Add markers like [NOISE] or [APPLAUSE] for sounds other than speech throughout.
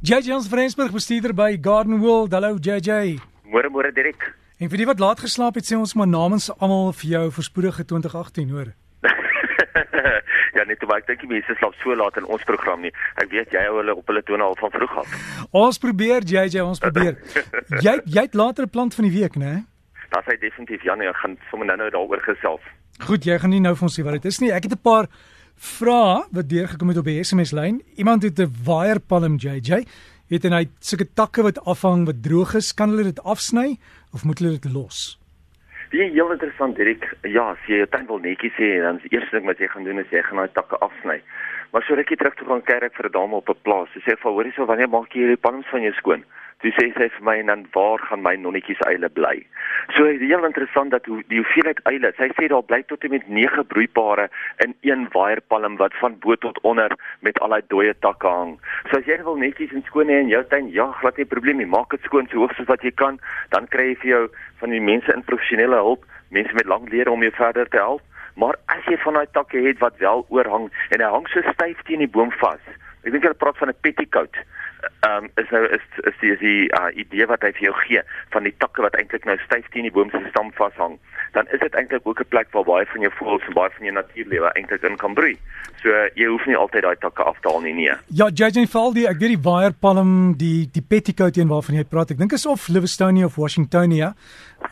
JJ ons Frensburg bestuurder by Garden World. Hallo JJ. Môre môre Dirk. En vir die wat laat geslaap het, sê ons maar namens almal vir jou voorspoedige 2018, hoor. [LAUGHS] ja, net maar ek dink die mense slaap so laat in ons program nie. Ek weet jy hou hulle op hulle tone al van vroeg af. Ons probeer JJ, ons probeer. [LAUGHS] jy jy het later 'n plant van die week, né? Daar sê definitief Jan, ek gaan sommer nou-nou daaroor gesels. Goed, jy gaan nie nou vir ons sê wat dit is nie. Ek het 'n paar vrae wat deurgekom het op die SMS lyn. Iemand het 'n wire palm JJ. Het en hy sulke takke wat afhang wat droog is, kan hulle dit afsny of moet hulle dit los? Dit is heel interessant Dirk. Ja, as jy jou tuin wil netjies hê, dan is die eerste ding wat jy gaan doen is jy gaan daai takke afsny. Maar so rukkie terug toe gaan kyk vir 'n dame op 'n plaas. Sy sê vir hoorie so wanneer maak jy hierdie palms van jou skoon? Toe sê sy vir my en dan waar gaan my nonnetjies eile bly? So heel interessant dat hoe die hoeveelheid eile, sy sê daar bly tot en met 9 broeipare in een waaierpalm wat van bo tot onder met al daai dooie takke hang. So as jy wil netjies en skoon hê in jou tuin, ja, glad nie probleem nie. Maak dit skoon so hoog soos wat jy kan, dan kry jy vir jou van die mense in professionele hulp, mense met lang lede om jou verder te help. Maar as jy van daai takke het wat wel oorhang en hy hang so styf teen die boom vas. Ek dink hulle praat van 'n petticoat um, is nou is is die is die uh, idee wat hy vir jou gee van die takke wat eintlik nou styf teen die boom se stam vashang, dan is dit eintlik ook 'n plek waar baie van jou voëls en baie van jou natuurlewe eintlik in kan broei. So jy hoef nie altyd daai takke af te haal nie, nee. Ja, JJ Faldi, ek weet die wire palm, die die petticoat een waarvan jy praat. Ek dink is of Livistonia of Washingtonia.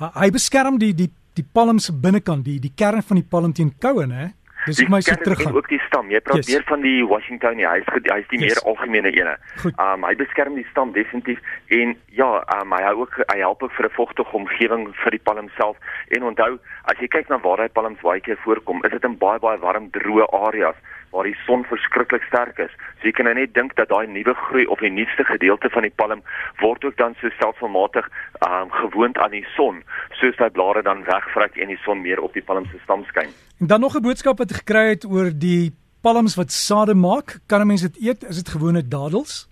Uh, hy beskerm die die die palm se binnekant, die die kern van die palm teen koue, hè? Dis my so terug. En ook die stam. Jy praat yes. meer van die Washingtonia. Hy is hy is die yes. meer algemene ene. Um hy beskerm die stam definitief en ja, um hy hou ook hy help ook vir 'n vogtige omgewing vir die palm self. En onthou, as jy kyk na waar hy palms baie keer voorkom, is dit in baie baie warm droë areas waar die son verskriklik sterk is. So jy kan nou net dink dat daai nuwe groei of die nuutste gedeelte van die palm word ook dan so selfvermatig um gewoond aan die son, soos daai blare dan wegvrek en die son meer op die palm se stam skyn. En dan nog 'n boodskap wat gekry het oor die palms wat sade maak. Kan 'n mens dit eet? Is dit gewone dadels?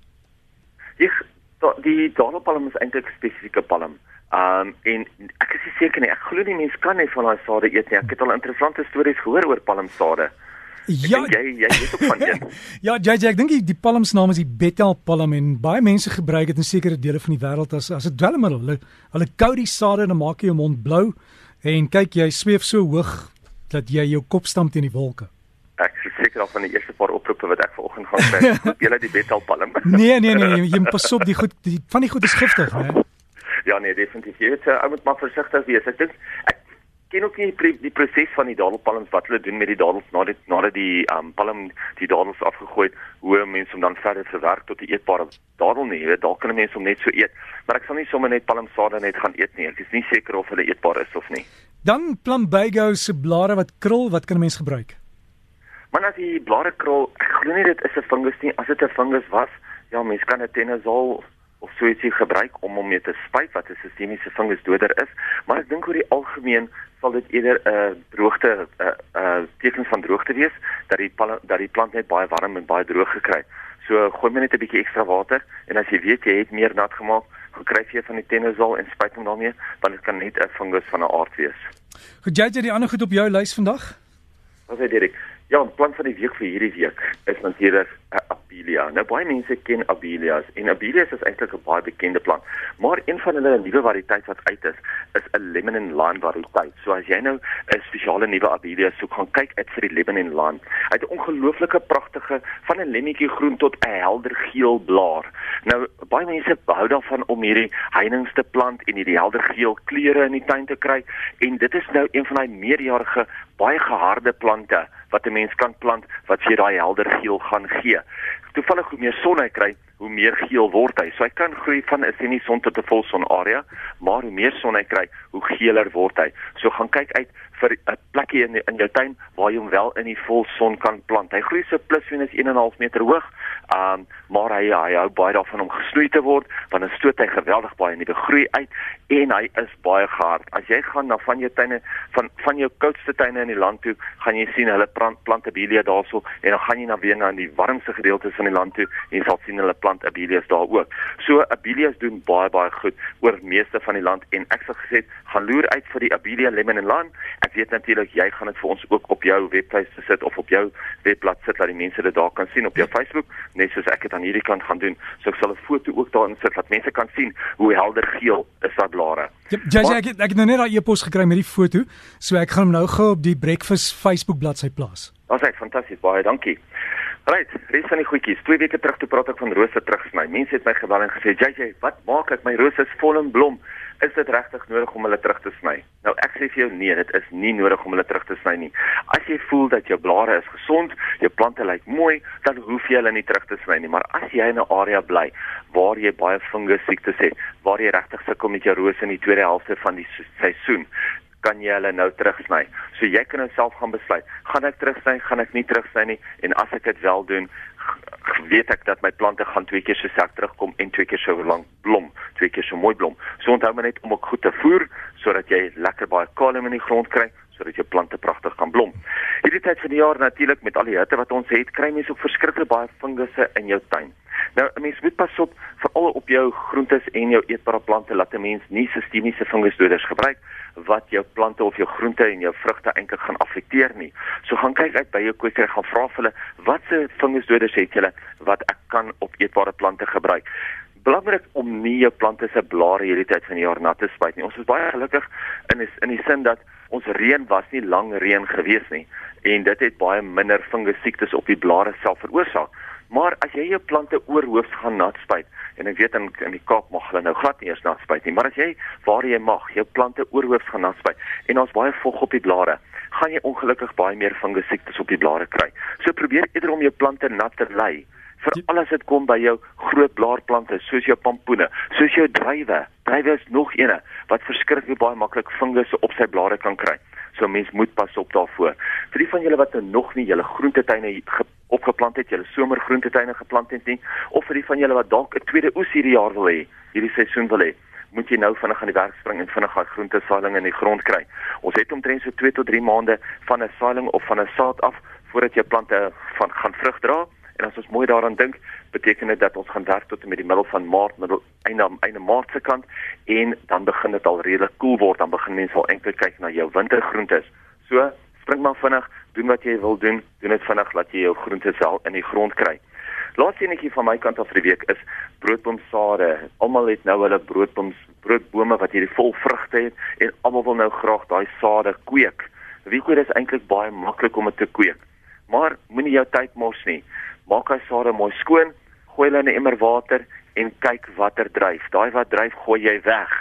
Die die dadelpalm is eintlik 'n spesifieke palm. Um en ek is seker nie, ek glo nie mense kan net van daai sade eet nie. Ek het al interessante stories gehoor oor palmsade. Ja, jy jy weet ook van dit. [LAUGHS] ja, jy jy ek dink die, die palms naam is die betel palm en baie mense gebruik dit in sekere dele van die wêreld as as 'n dwelmmiddel. Hulle hulle kou die sade en dan maak jy jou mond blou en kyk jy sweef so hoog dat jy jou kop stamp teen die wolke. Ek is seker al van die eerste paar oproepe wat ek vanoggend gaan kry. [LAUGHS] Jy lê die betel palm. nee, nee, nee, jy moet pas op die goed die van die goed is giftig, hè. [LAUGHS] Ja nee, definitief. Jy weet, ou moet maar versigtig wees. Ek dink ek ken ook nie die, die proses van die dadelpalms wat hulle doen met die dadels nadat nadat die um palm die dadels afgegooi het hoe mense hom dan verder verwerk tot 'n eetbare dadel nie weet dalk kan mense hom net so eet. Maar ek sal nie sommer net palmsade net gaan eet nie ek is nie seker of hulle eetbaar is of nie. Dan plumbago se blare wat krul wat kan 'n mens gebruik? Man as die blare krul ek glo nie dit is 'n fungus nie. As dit 'n fungus was ja mens kan 'n tenosol of so ietsie gebruik om hom mee te spuit wat 'n sistemiese fungusdoder is maar ek dink oor die algemeen sal dit eerder 'n uh, droogte 'n uh, uh, tekens van droogte wees dat die dat die plant net baie warm en baie droog gekry. So gooi my net 'n bietjie ekstra water en as jy weet jy het meer nat gemaak, gekry jy van die tenosol en spuit hom daarmee, want dit kan net 'n fungus van 'n aard wees. Goed, jy het die ander goed op jou lys vandag? Wat sê Dirk? Ja, plant van die week vir hierdie week is natuurlik uh, Abelia. Nou baie mense ken Abelias en Abelias is eintlik 'n baie bekende plant, maar een van hulle nuwe variëteite wat uit is, is 'n lemon and lime variëteit. So as jy nou 'n spesiale nuwe Abelia soek, gaan kyk uit vir die lemon and lime. Hy het 'n ongelooflike pragtige van 'n lemmetjie groen tot 'n helder geel blaar. Nou baie mense hou daarvan om hierdie heininge te plant en hierdie helder geel kleure in die tuin te kry en dit is nou een van daai meerjarige baie geharde plante wat 'n mens kan plant wat vir daai helder geel gaan gee. Toevallig hoe meer son hy kry, hoe meer geel word hy. So hy kan groei van 'n semi-son tot 'n volson area, maar hoe meer son hy kry, hoe geeler word hy. So gaan kyk uit vir 'n plekkie in die, in jou tuin waar jy hom wel in die volson kan plant. Hy groei so plus minus 1.5 meter hoog. Um maar hy hy hou baie daarvan om gesnoei te word want dan stoot hy geweldig baie nuwe groei uit en hy is baie gehard. As jy gaan na van jou tuine van van jou koudste tuine in die land toe, gaan jy sien hulle plant abelia daarso en dan gaan jy na weer na die warmste gedeeltes van die land toe en sal sien hulle plant abelias daar ook. So abelias doen baie baie goed oor meeste van die land en ek sê gesê gaan loer uit vir die abelia lemon and lime. Ek weet natuurlik jy gaan dit vir ons ook op jou webwerf sit of op jou webblad sit dat die mense dit daar kan sien op jou Facebook net soos ek dit aan hierdie kant gaan doen. So ek sal 'n foto ook daarin sit dat mense kan sien hoe helder geel is daai blare. Ja, JJ, ek het, ek het nou net daai e-pos gekry met die foto, so ek gaan hom nou gou op die Breakfast Facebook bladsy plaas. Ons sê fantasties baie dankie. Right, res van die goedjies. Twee weke terug toe praat ek van rose terugsny. Mense het my gebel en gesê, "JJ, wat maak ek? My rose is vol in blom." is dit regtig nodig om hulle terug te sny? Nou ek sê vir jou nee, dit is nie nodig om hulle terug te sny nie. As jy voel dat jou blare is gesond, jou plante lyk mooi, dan hoef jy hulle nie terug te sny nie. Maar as jy in 'n area bly waar jy baie fungus siektes het, waar jy regtig sukkel met jou rose in die tweede helfte van die seisoen, kan jy hulle nou terugsny. So jy kan nou self gaan besluit, gaan ek terugsny, gaan ek nie terugsny nie en as ek dit wel doen, weet ek dat my plante gaan twee keer so sterk terugkom en twee keer so lank blom, twee keer so mooi blom. So onthou maar net om ook goed te voer sodat jy lekker baie kalium in die grond kry sodat jou plante pragtig kan blom. Hierdie tyd van die jaar natuurlik met al die hitte wat ons het, kry mense ook verskriklik baie fungusse in jou tuin. Nou, 'n mens moet pas op veral op jou groentes en jou eetbare plante laat 'n mens nie sistemiese fungusdoders gebruik wat jou plante of jou groente en jou vrugte eintlik gaan affekteer nie. So gaan kyk uit by jou kweker gaan vra vir hulle watse fungusdoders het julle wat ek kan op eetbare plante gebruik. Belangrik om nie jou plante se blare hierdie tyd van die jaar nat te spuit nie. Ons is baie gelukkig in is, in die sin dat ons reën was nie lang reën gewees nie en dit het baie minder fungus siektes op die blare self veroorsaak. Maar as jy jou plante oorhoofs gaan nat spuit en ek weet in in die Kaap mag hulle nou glad nie eers nat spuit nie, maar as jy waar jy mag jou plante oorhoofs gaan nat spuit en ons baie vog op die blare, gaan jy ongelukkig baie meer fungus siektes op die blare kry. So probeer eerder om jou plante nat te lei vir alles wat kom by jou groot blaarplante soos jou pampoene, soos jou druiwe. Druiwe is nog eene wat verskriklik baie maklik fungusse op sy blare kan kry. So mens moet pas op daarvoor. Vir die van julle wat nou nog nie julle groentetuine opgeplant het, julle somergroentetuine geplant het nie, of vir die van julle wat dalk 'n tweede oes hierdie jaar wil hê, hierdie seisoen wil hê, moet jy nou vinnig aan die werk spring en vinnig gaan groentesaaling in die grond kry. Ons het omtrent so 2 tot 3 maande van 'n saailing of van 'n saad af voordat jou plante van gaan vrug dra. En as ons mooi daaraan dink, beteken dit dat ons gaan werk tot met die middel van Maart, middel einde einde Maart se kant en dan begin dit al redelik koel cool word, dan begin mense al eintlik kyk na jou wintergroentes. So, spring maar vinnig, doen wat jy wil doen, doen dit vinnig dat jy jou groentes wel in die grond kry. Laaste enetjie van my kant af vir die week is broodboomsade. Almal het nou hulle broodbooms, broodbome wat hierdie vol vrugte het en almal wil nou graag daai sade kweek. Weet dit is eintlik baie maklik om dit te kweek. Maar moenie jou tyd mors nie maak hy sade mooi skoon, gooi hulle in 'n emmer water en kyk watter dryf. Daai wat dryf, gooi jy weg.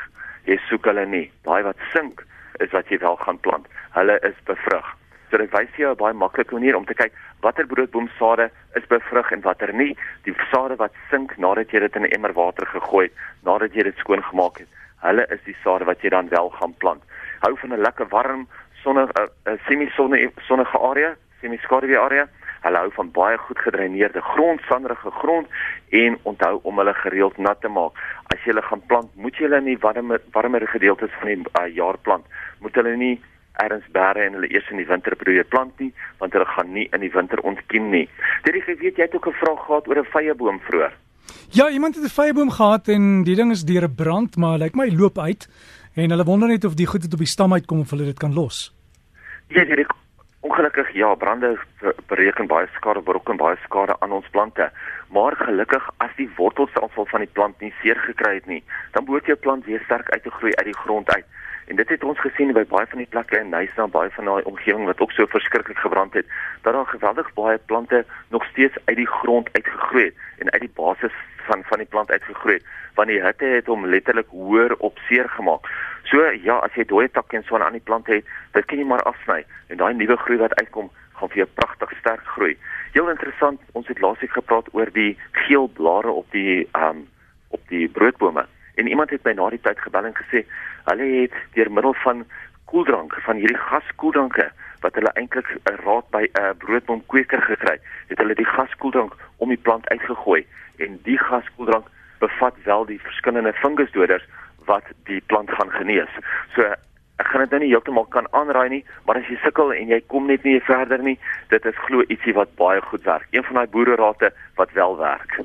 Jy soek hulle nie. Daai wat sink is wat jy wel gaan plant. Hulle is bevrug. So dit wys jou 'n baie maklike manier om te kyk watter broodboomsade is bevrug en watter nie. Die sade wat sink nadat jy dit in 'n emmer water gegooi het, nadat jy dit skoon gemaak het, hulle is die sade wat jy dan wel gaan plant. Hou van 'n lekker warm sonnige uh, uh, semi-sonnige area, semi-skaduwee area Hulle hou van baie goed gedreineerde grond, sanderige grond en onthou om hulle gereeld nat te maak. As jy hulle gaan plant, moet jy hulle in die warmer warmer gedeeltes van die uh, jaar plant. Moet hulle nie erns bære en hulle eers in die winter probeer plant nie, want hulle gaan nie in die winter ontkiem nie. Dit ek weet jy het ook 'n vraag gehad oor 'n vyeboom vroeër. Ja, iemand het 'n vyeboom gehad en die ding is deur 'n brand, maar lyk like my loop uit en hulle wonder net of die goed het op die stam uitkom of hulle dit kan los. Ja, dit Ongelukkig ja, brande bereken baie skade berokken baie skade aan ons plante. Maar gelukkig as die wortelstelsel van die plant nie seer gekry het nie, dan behoort jou plant weer sterk uit te groei uit die grond uit. En dit het ons gesien by baie van die plekke in Nyasa, baie van daai omgewing wat ook so verskriklik gebrand het, dat daar geweldig baie plante nog steeds uit die grond uitgegroei het en uit die basis van van die plant uitgegroei het, want die hitte het hom letterlik hoër op seer gemaak. So ja, as jy dooie takke en so aan die plant het, dit kan jy maar afsny en daai nuwe groei wat uitkom, gaan vir jou pragtig sterk groei. Heel interessant, ons het laasweek gepraat oor die geel blare op die ehm um, op die broodbome. En iemand het my na die tyd gebel en gesê hulle het deur middel van koeldrank van hierdie gaskoeldranke wat hulle eintlik 'n raad by 'n broodboomkweker gekry, het hulle die gaskoeldrank om die plant uitgegooi en die gaskoeldrank bevat wel die verskillende fungusdoders wat die plant gaan genees. So ek gaan dit nou nie heeltemal kan aanraai nie, maar as jy sukkel en jy kom net nie verder nie, dit is glo ietsie wat baie goed werk. Een van daai boererate wat wel werk.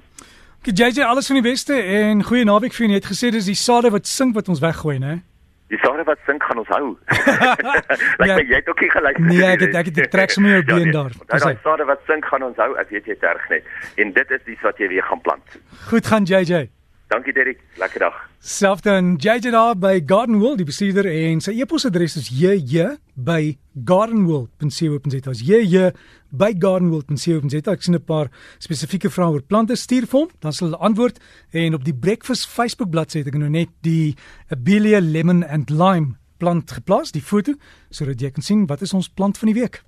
Okay, JJ, alles van die beste en goeie naweek vir jou. Jy het gesê dis die sade wat sink wat ons weggooi, né? Die sade wat sink gaan ons hou. [LAUGHS] Like Ja. ja, jy het ook nie geluister. Nee, nie, ek het- ek het die trek sommer jou been nee. daar. Dis hy. sade wat sink gaan ons hou, ek weet jy terg net. En dit is iets wat jy weer gaan plant. Goed gaan JJ. Dankie Derek, lekker dag. Selfs dan JJ daar by Garden World, die bestuurder en sy e-posadres is jj by gardenworld.co.za. Jj by gardenworld.co.za. Ek sien 'n paar spesifieke vrae oor plante stuur vir hom, dan sal hulle antwoord en op die Breakfast Facebook bladsy het ek nou net die Abelia Lemon and Lime plant geplaas, die foto, sodat jy kan sien wat is ons plant van die week.